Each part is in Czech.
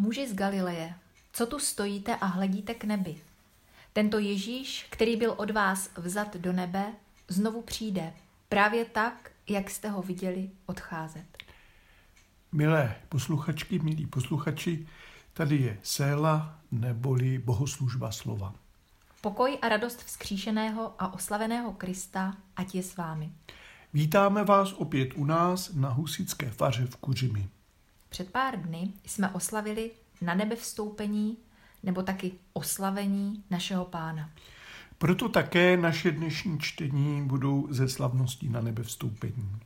Muži z Galileje, co tu stojíte a hledíte k nebi? Tento Ježíš, který byl od vás vzat do nebe, znovu přijde, právě tak, jak jste ho viděli odcházet. Milé posluchačky, milí posluchači, tady je Séla neboli bohoslužba slova. Pokoj a radost vzkříšeného a oslaveného Krista, ať je s vámi. Vítáme vás opět u nás na Husické faře v Kuřimi. Před pár dny jsme oslavili na nebe vstoupení nebo taky oslavení našeho pána. Proto také naše dnešní čtení budou ze slavností na nebe vstoupení.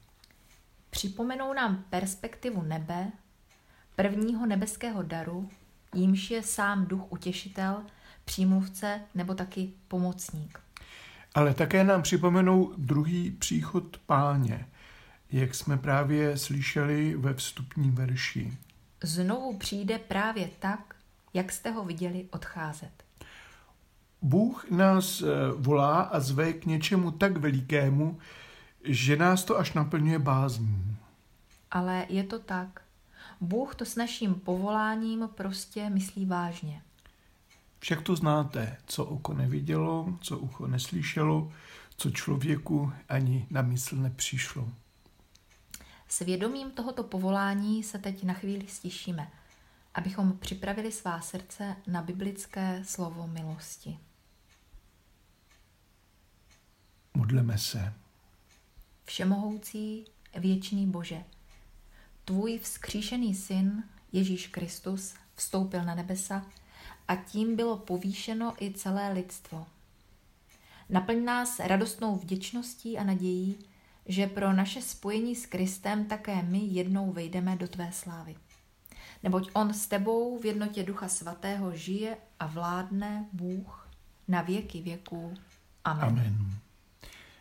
Připomenou nám perspektivu nebe, prvního nebeského daru, jímž je sám duch utěšitel, přímluvce nebo taky pomocník. Ale také nám připomenou druhý příchod páně, jak jsme právě slyšeli ve vstupním verši. Znovu přijde právě tak, jak jste ho viděli odcházet. Bůh nás eh, volá a zve k něčemu tak velikému, že nás to až naplňuje bázní. Ale je to tak. Bůh to s naším povoláním prostě myslí vážně. Však to znáte, co oko nevidělo, co ucho neslyšelo, co člověku ani na mysl nepřišlo. Svědomím tohoto povolání se teď na chvíli stišíme, abychom připravili svá srdce na biblické slovo milosti. Modleme se. Všemohoucí, věčný Bože, tvůj vzkříšený syn Ježíš Kristus vstoupil na nebesa a tím bylo povýšeno i celé lidstvo. Naplň nás radostnou vděčností a nadějí, že pro naše spojení s Kristem také my jednou vejdeme do tvé slávy. Neboť On s tebou v jednotě Ducha Svatého žije a vládne Bůh na věky věků. Amen. Amen.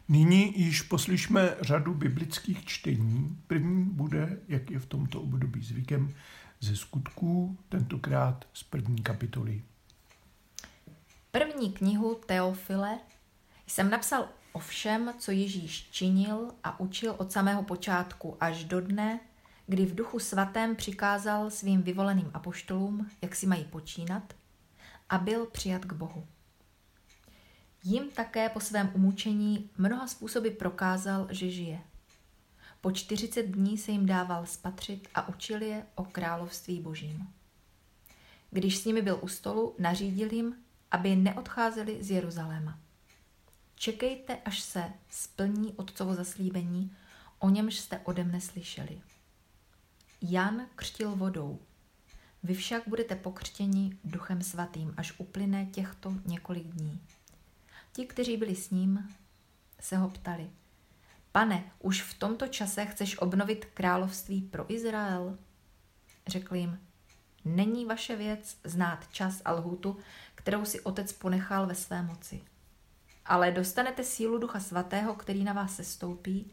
Nyní již poslyšme řadu biblických čtení. První bude, jak je v tomto období zvykem, ze skutků, tentokrát z první kapitoly. První knihu Teofile jsem napsal o všem, co Ježíš činil a učil od samého počátku až do dne, kdy v duchu svatém přikázal svým vyvoleným apoštolům, jak si mají počínat, a byl přijat k Bohu. Jim také po svém umučení mnoha způsoby prokázal, že žije. Po 40 dní se jim dával spatřit a učil je o království božím. Když s nimi byl u stolu, nařídil jim, aby neodcházeli z Jeruzaléma. Čekejte, až se splní otcovo zaslíbení, o němž jste ode mne slyšeli. Jan křtil vodou. Vy však budete pokřtěni duchem svatým, až uplyne těchto několik dní. Ti, kteří byli s ním, se ho ptali. Pane, už v tomto čase chceš obnovit království pro Izrael? Řekl jim, není vaše věc znát čas a lhutu, kterou si otec ponechal ve své moci. Ale dostanete sílu Ducha Svatého, který na vás sestoupí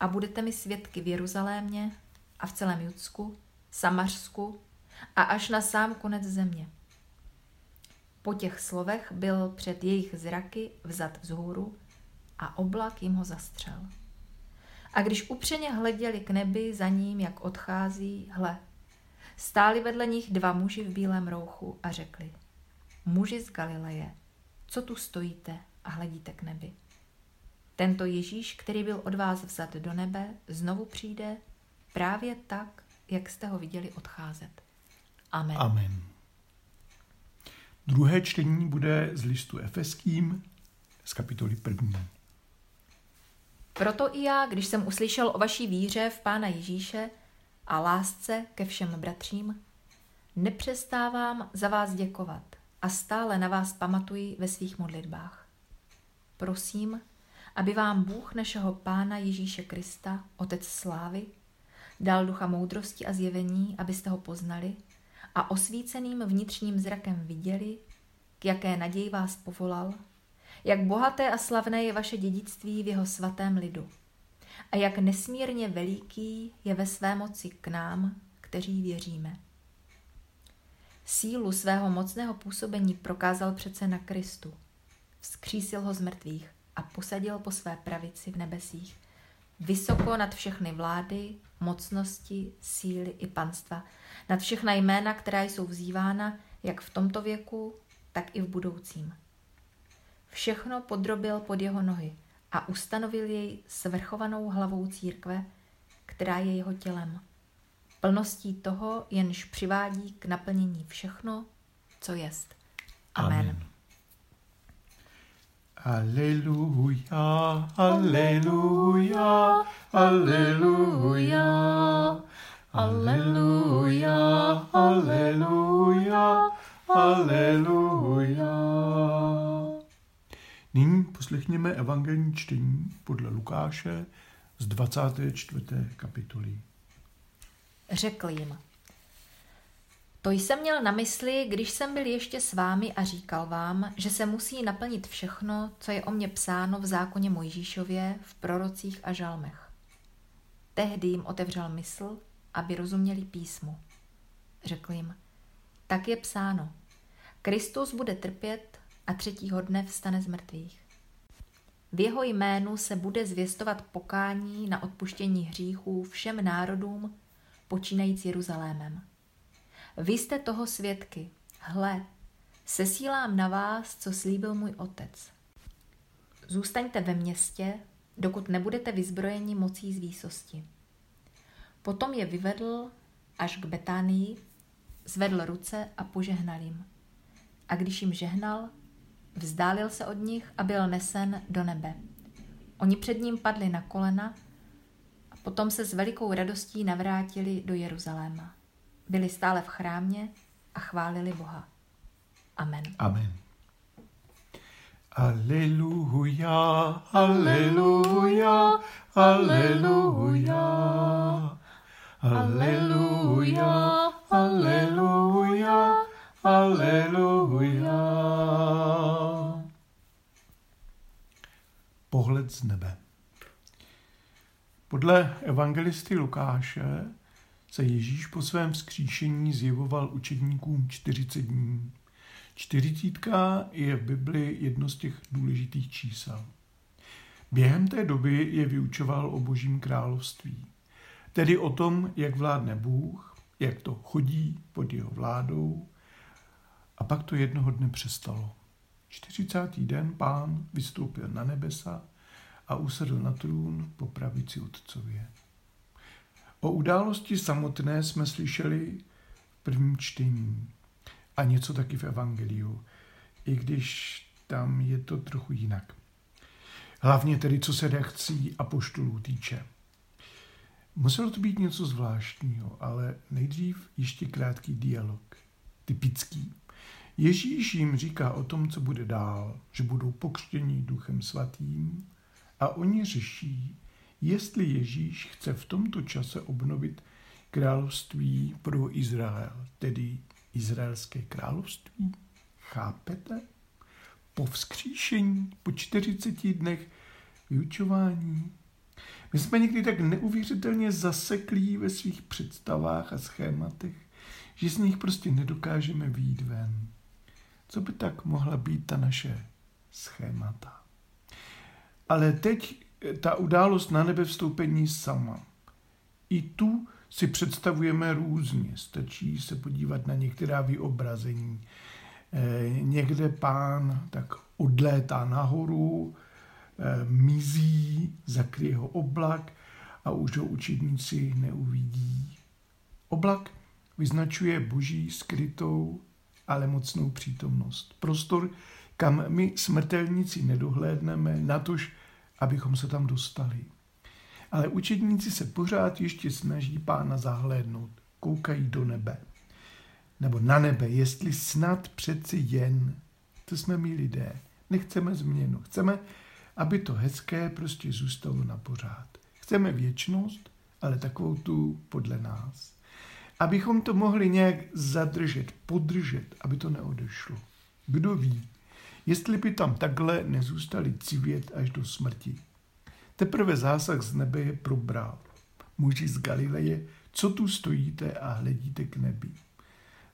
a budete mi svědky v Jeruzalémě a v celém Judsku, Samařsku a až na sám konec země. Po těch slovech byl před jejich zraky vzat vzhůru a oblak jim ho zastřel. A když upřeně hleděli k nebi za ním, jak odchází, hle, stáli vedle nich dva muži v bílém rouchu a řekli, muži z Galileje, co tu stojíte a hledíte k nebi? Tento Ježíš, který byl od vás vzat do nebe, znovu přijde právě tak, jak jste ho viděli odcházet. Amen. Amen. Druhé čtení bude z listu Efeským z kapitoly první. Proto i já, když jsem uslyšel o vaší víře v Pána Ježíše a lásce ke všem bratřím, nepřestávám za vás děkovat a stále na vás pamatuji ve svých modlitbách. Prosím, aby vám Bůh našeho Pána Ježíše Krista, Otec slávy, dal ducha moudrosti a zjevení, abyste ho poznali a osvíceným vnitřním zrakem viděli, k jaké naději vás povolal, jak bohaté a slavné je vaše dědictví v jeho svatém lidu a jak nesmírně veliký je ve své moci k nám, kteří věříme. Sílu svého mocného působení prokázal přece na Kristu. Vzkřísil ho z mrtvých a posadil po své pravici v nebesích, vysoko nad všechny vlády, mocnosti, síly i panstva, nad všechna jména, která jsou vzývána jak v tomto věku, tak i v budoucím. Všechno podrobil pod jeho nohy a ustanovil jej svrchovanou hlavou církve, která je jeho tělem. Plností toho, jenž přivádí k naplnění všechno, co jest. Amen. Amen. Aleluja, aleluja, aleluja, aleluja, aleluja, aleluja. Nyní poslechněme evangelní čtení podle Lukáše z 24. kapitoly. Řekl jim, to jsem měl na mysli, když jsem byl ještě s vámi a říkal vám, že se musí naplnit všechno, co je o mě psáno v zákoně Mojžíšově, v prorocích a žalmech. Tehdy jim otevřel mysl, aby rozuměli písmu. Řekl jim, tak je psáno, Kristus bude trpět a třetího dne vstane z mrtvých. V jeho jménu se bude zvěstovat pokání na odpuštění hříchů všem národům, počínajíc Jeruzalémem. Vy jste toho svědky. Hle, sesílám na vás, co slíbil můj otec. Zůstaňte ve městě, dokud nebudete vyzbrojeni mocí z výsosti. Potom je vyvedl až k Betánii, zvedl ruce a požehnal jim. A když jim žehnal, vzdálil se od nich a byl nesen do nebe. Oni před ním padli na kolena a potom se s velikou radostí navrátili do Jeruzaléma byli stále v chrámě a chválili Boha. Amen. Amen. Aleluja, aleluja, aleluja, aleluja, aleluja, aleluja. Pohled z nebe. Podle evangelisty Lukáše se Ježíš po svém vzkříšení zjevoval učedníkům 40 dní. Čtyřicítka je v Bibli jedno z těch důležitých čísel. Během té doby je vyučoval o božím království, tedy o tom, jak vládne Bůh, jak to chodí pod jeho vládou. A pak to jednoho dne přestalo. 40. den pán vystoupil na nebesa a usedl na trůn po pravici otcově. O události samotné jsme slyšeli v prvním čtení a něco taky v Evangeliu, i když tam je to trochu jinak. Hlavně tedy, co se reakcí a poštulů týče. Muselo to být něco zvláštního, ale nejdřív ještě krátký dialog. Typický. Ježíš jim říká o tom, co bude dál, že budou pokřtění duchem svatým a oni řeší, jestli Ježíš chce v tomto čase obnovit království pro Izrael, tedy izraelské království. Chápete? Po vzkříšení, po 40 dnech vyučování. My jsme někdy tak neuvěřitelně zaseklí ve svých představách a schématech, že z nich prostě nedokážeme výjít ven. Co by tak mohla být ta naše schémata? Ale teď ta událost na nebe vstoupení sama. I tu si představujeme různě. Stačí se podívat na některá vyobrazení. E, někde pán tak odlétá nahoru, e, mizí, zakryje ho oblak a už ho učedníci neuvidí. Oblak vyznačuje boží skrytou, ale mocnou přítomnost. Prostor, kam my smrtelníci nedohlédneme, natož abychom se tam dostali. Ale učedníci se pořád ještě snaží pána zahlédnout, koukají do nebe. Nebo na nebe, jestli snad přeci jen, to jsme my lidé, nechceme změnu, chceme, aby to hezké prostě zůstalo na pořád. Chceme věčnost, ale takovou tu podle nás. Abychom to mohli nějak zadržet, podržet, aby to neodešlo. Kdo ví, jestli by tam takhle nezůstali civět až do smrti. Teprve zásah z nebe je probral. Muži z Galileje, co tu stojíte a hledíte k nebi.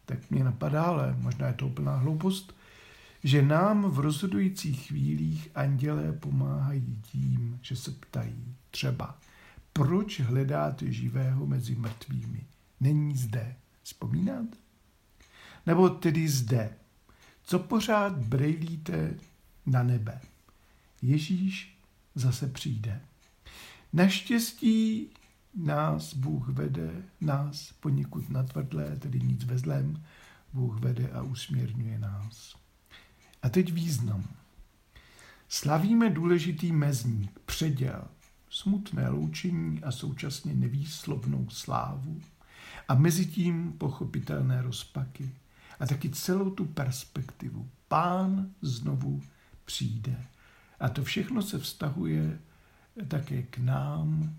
Tak mě napadá, ale možná je to úplná hloupost, že nám v rozhodujících chvílích andělé pomáhají tím, že se ptají třeba, Proč hledáte živého mezi mrtvými? Není zde. Vzpomínáte? Nebo tedy zde. Co pořád brejlíte na nebe? Ježíš zase přijde. Naštěstí nás Bůh vede, nás poněkud natvrdlé, tedy nic ve zlém, Bůh vede a usměrňuje nás. A teď význam. Slavíme důležitý mezník, předěl, smutné loučení a současně nevýslovnou slávu a mezi tím pochopitelné rozpaky a taky celou tu perspektivu. Pán znovu přijde. A to všechno se vztahuje také k nám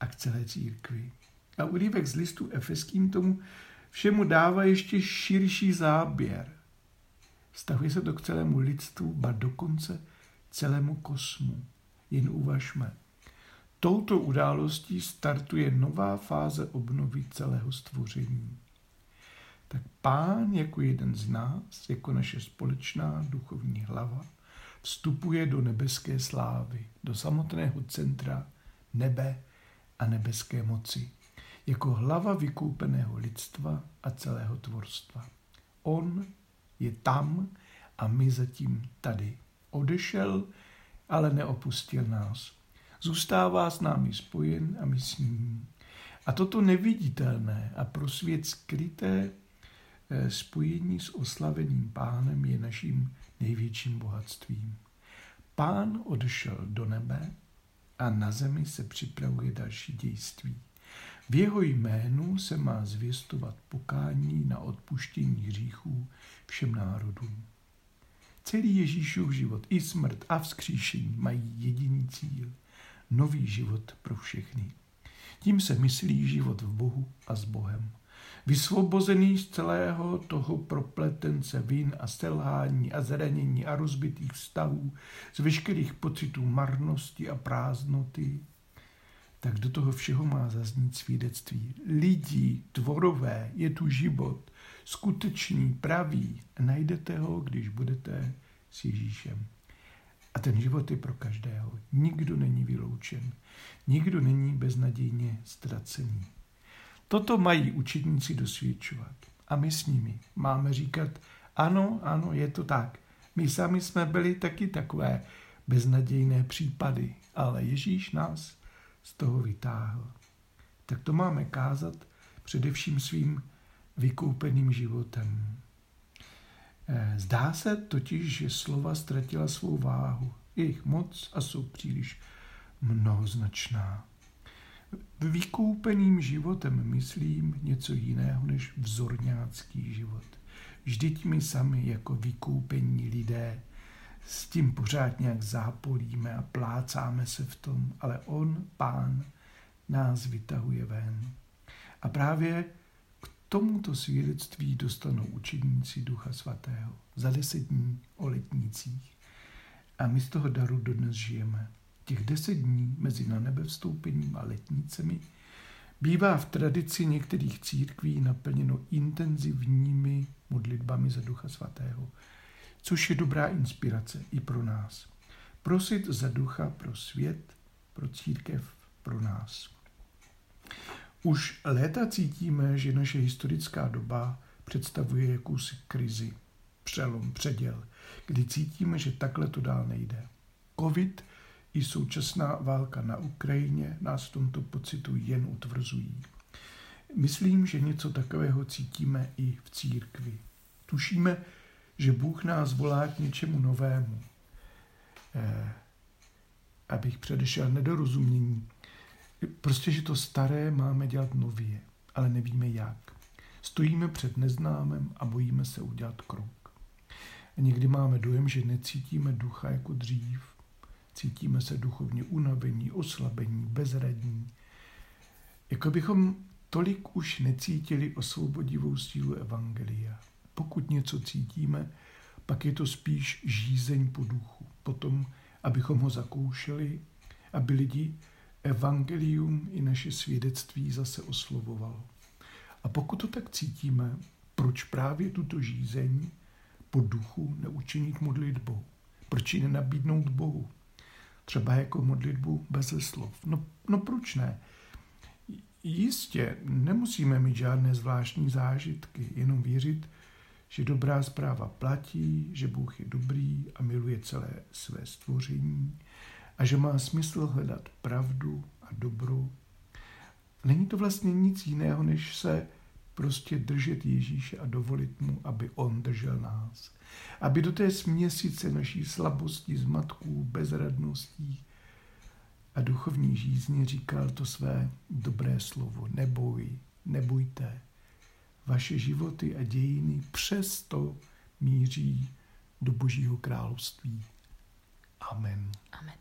a k celé církvi. A úryvek z listu efeským tomu všemu dává ještě širší záběr. Vztahuje se to k celému lidstvu, ba dokonce celému kosmu. Jen uvažme. Touto událostí startuje nová fáze obnovy celého stvoření. Tak pán jako jeden z nás, jako naše společná duchovní hlava, vstupuje do nebeské slávy, do samotného centra nebe a nebeské moci, jako hlava vykoupeného lidstva a celého tvorstva. On je tam a my zatím tady. Odešel, ale neopustil nás. Zůstává s námi spojen a my s ním. A toto neviditelné a pro svět skryté spojení s oslaveným pánem je naším největším bohatstvím. Pán odešel do nebe a na zemi se připravuje další dějství. V jeho jménu se má zvěstovat pokání na odpuštění hříchů všem národům. Celý Ježíšův život, i smrt a vzkříšení mají jediný cíl – nový život pro všechny. Tím se myslí život v Bohu a s Bohem. Vysvobozený z celého toho propletence vin a selhání a zranění a rozbitých vztahů, z veškerých pocitů marnosti a prázdnoty, tak do toho všeho má zaznít svědectví. Lidí, tvorové, je tu život, skutečný, pravý. Najdete ho, když budete s Ježíšem. A ten život je pro každého. Nikdo není vyloučen. Nikdo není beznadějně ztracený. Toto mají učedníci dosvědčovat. A my s nimi máme říkat, ano, ano, je to tak. My sami jsme byli taky takové beznadějné případy, ale Ježíš nás z toho vytáhl. Tak to máme kázat především svým vykoupeným životem. Eh, zdá se totiž, že slova ztratila svou váhu. Jejich moc a jsou příliš mnohoznačná. Vykoupeným životem myslím něco jiného než vzorňácký život. Vždyť my sami jako vykoupení lidé s tím pořád nějak zápolíme a plácáme se v tom, ale on, pán, nás vytahuje ven. A právě k tomuto svědectví dostanou učeníci Ducha Svatého za deset dní o letnících. A my z toho daru dodnes žijeme. Těch deset dní mezi na nebe vstoupením a letnicemi bývá v tradici některých církví naplněno intenzivními modlitbami za Ducha Svatého, což je dobrá inspirace i pro nás. Prosit za ducha pro svět, pro církev, pro nás. Už léta cítíme, že naše historická doba představuje jakousi krizi, přelom, předěl, kdy cítíme, že takhle to dál nejde. Covid i současná válka na Ukrajině nás v tomto pocitu jen utvrzují. Myslím, že něco takového cítíme i v církvi. Tušíme, že Bůh nás volá k něčemu novému. Eh, abych předešel nedorozumění. Prostě, že to staré máme dělat nově, ale nevíme jak. Stojíme před neznámem a bojíme se udělat krok. A někdy máme dojem, že necítíme ducha jako dřív. Cítíme se duchovně unavení, oslabení, bezradní. Jako bychom tolik už necítili osvobodivou sílu Evangelia. Pokud něco cítíme, pak je to spíš žízeň po duchu. Potom, abychom ho zakoušeli, aby lidi evangelium i naše svědectví zase oslovovalo. A pokud to tak cítíme, proč právě tuto žízeň po duchu neučinit modlitbou? Proč ji nenabídnout Bohu? Třeba jako modlitbu bez slov. No, no proč ne? Jistě, nemusíme mít žádné zvláštní zážitky, jenom věřit, že dobrá zpráva platí, že Bůh je dobrý a miluje celé své stvoření a že má smysl hledat pravdu a dobro. Není to vlastně nic jiného, než se prostě držet Ježíše a dovolit mu, aby on držel nás. Aby do té směsice naší slabosti, zmatků, bezradností a duchovní žízně říkal to své dobré slovo. Neboj, nebojte. Vaše životy a dějiny přesto míří do Božího království. Amen. Amen.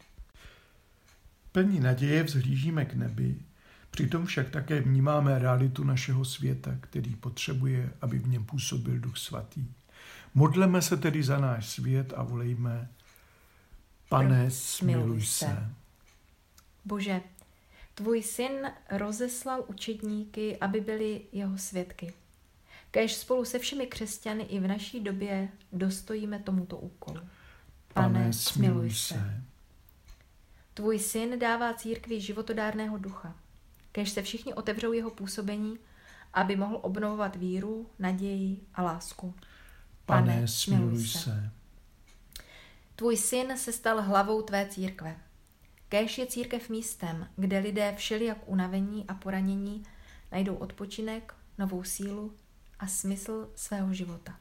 Plní naděje vzhlížíme k nebi, přitom však také vnímáme realitu našeho světa, který potřebuje, aby v něm působil Duch Svatý. Modleme se tedy za náš svět a volejme, pane, smiluj se. Bože, tvůj syn rozeslal učedníky, aby byli jeho svědky. Kež spolu se všemi křesťany i v naší době dostojíme tomuto úkolu. Pane, smiluj se. Tvůj syn dává církvi životodárného ducha. Kež se všichni otevřou jeho působení, aby mohl obnovovat víru, naději a lásku. Pane, Pane smiluj se. Tvůj syn se stal hlavou tvé církve. Kéž je církev místem, kde lidé všelijak unavení a poranění najdou odpočinek, novou sílu a smysl svého života.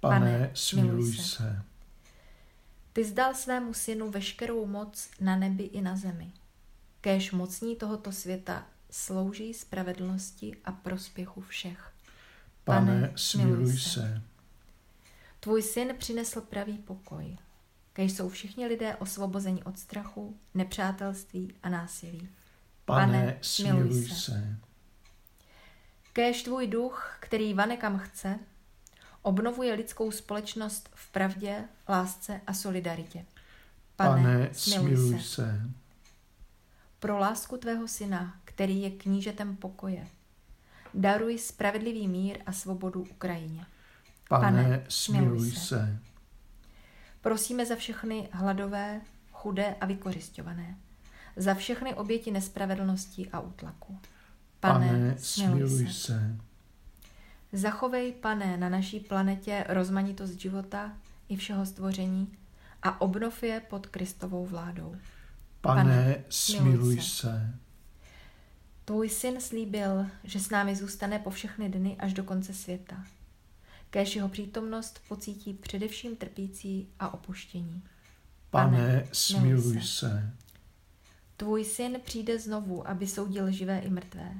Pane, Pane smiluj se. se. Ty zdal svému synu veškerou moc na nebi i na zemi. Kéž mocní tohoto světa slouží spravedlnosti a prospěchu všech. Pane, Pane smiluj se. se. Tvůj syn přinesl pravý pokoj. Kež jsou všichni lidé osvobozeni od strachu, nepřátelství a násilí. Pane, Pane smiluj se. se. Kéž tvůj duch, který vane kam chce, obnovuje lidskou společnost v pravdě, lásce a solidaritě. Pane, Pane smiluj se. se. Pro lásku tvého syna, který je knížetem pokoje, daruj spravedlivý mír a svobodu Ukrajině. Pane, Pane smiluj se. se. Prosíme za všechny hladové, chudé a vykořišťované, za všechny oběti nespravedlnosti a útlaku. Pane, Pane smiluj se. se. Zachovej, pane, na naší planetě rozmanitost života i všeho stvoření a obnov je pod Kristovou vládou. Pane, pane smiluj se. se. Tvůj syn slíbil, že s námi zůstane po všechny dny až do konce světa. Kéž jeho přítomnost pocítí především trpící a opuštění. Pane, pane smiluj se. se. Tvůj syn přijde znovu, aby soudil živé i mrtvé.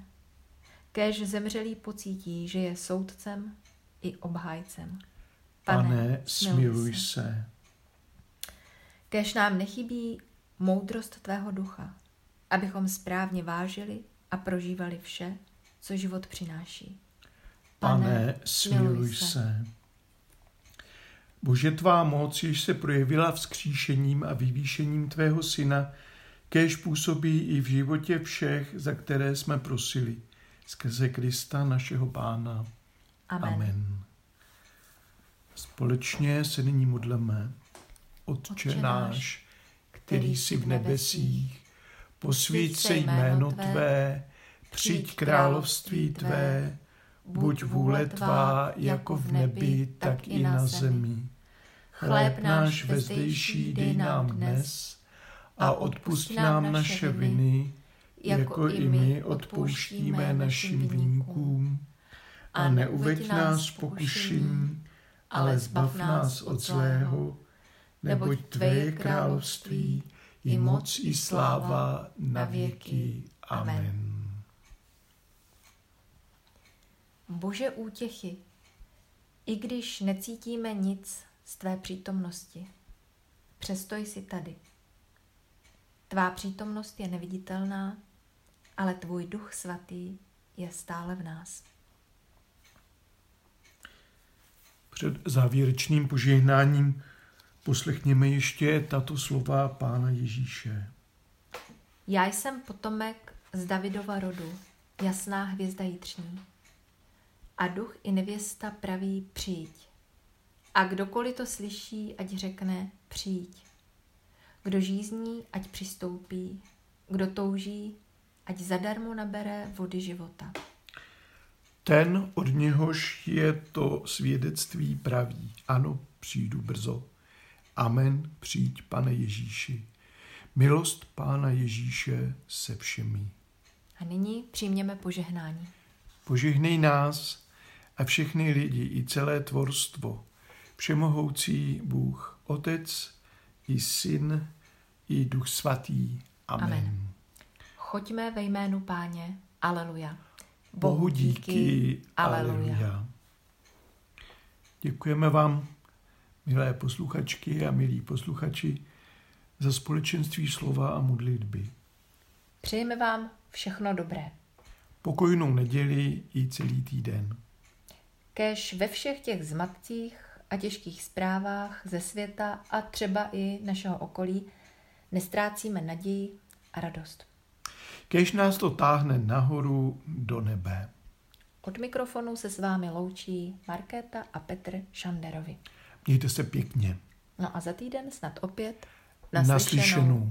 Kéž zemřelý pocítí, že je soudcem i obhájcem. Pane, Pane smiluj se. se. Kéž nám nechybí moudrost tvého ducha, abychom správně vážili a prožívali vše, co život přináší. Pane, Pane smiluj se. se. Bože, tvá moc, již se projevila vzkříšením a vyvýšením tvého syna, kéž působí i v životě všech, za které jsme prosili skrze Krista našeho Pána. Amen. Amen. Společně se nyní modleme. Otče náš, který jsi v nebesích, posvíť se jméno Tvé, přijď království Tvé, buď vůle Tvá jako v nebi, tak i na zemi. Chléb náš vezdejší dej nám dnes a odpust nám naše viny, jako, jako i my odpouštíme našim viníkům. A neuveď nás pokušení, ale zbav nás od zlého, neboť Tvé království i moc i sláva na věky. Amen. Bože útěchy, i když necítíme nic z Tvé přítomnosti, přesto jsi tady. Tvá přítomnost je neviditelná, ale tvůj duch svatý je stále v nás. Před závěrečným požehnáním poslechněme ještě tato slova Pána Ježíše. Já jsem potomek z Davidova rodu, jasná hvězda jitřní. A duch i nevěsta praví přijď. A kdokoliv to slyší, ať řekne přijď. Kdo žízní, ať přistoupí. Kdo touží, ať zadarmo nabere vody života. Ten, od něhož je to svědectví praví. Ano, přijdu brzo. Amen, přijď, pane Ježíši. Milost Pána Ježíše se všemi. A nyní přijměme požehnání. Požehnej nás a všechny lidi i celé tvorstvo, všemohoucí Bůh, Otec i Syn i Duch Svatý. Amen. Amen. Choďme ve jménu Páně. Aleluja. Bohu díky. Aleluja. Děkujeme vám, milé posluchačky a milí posluchači, za společenství slova a modlitby. Přejeme vám všechno dobré. Pokojnou neděli i celý týden. Kež ve všech těch zmatcích a těžkých zprávách ze světa a třeba i našeho okolí nestrácíme naději a radost. Kež nás to táhne nahoru do nebe. Od mikrofonu se s vámi loučí Markéta a Petr Šanderovi. Mějte se pěkně. No a za týden snad opět naslyšenou. naslyšenou.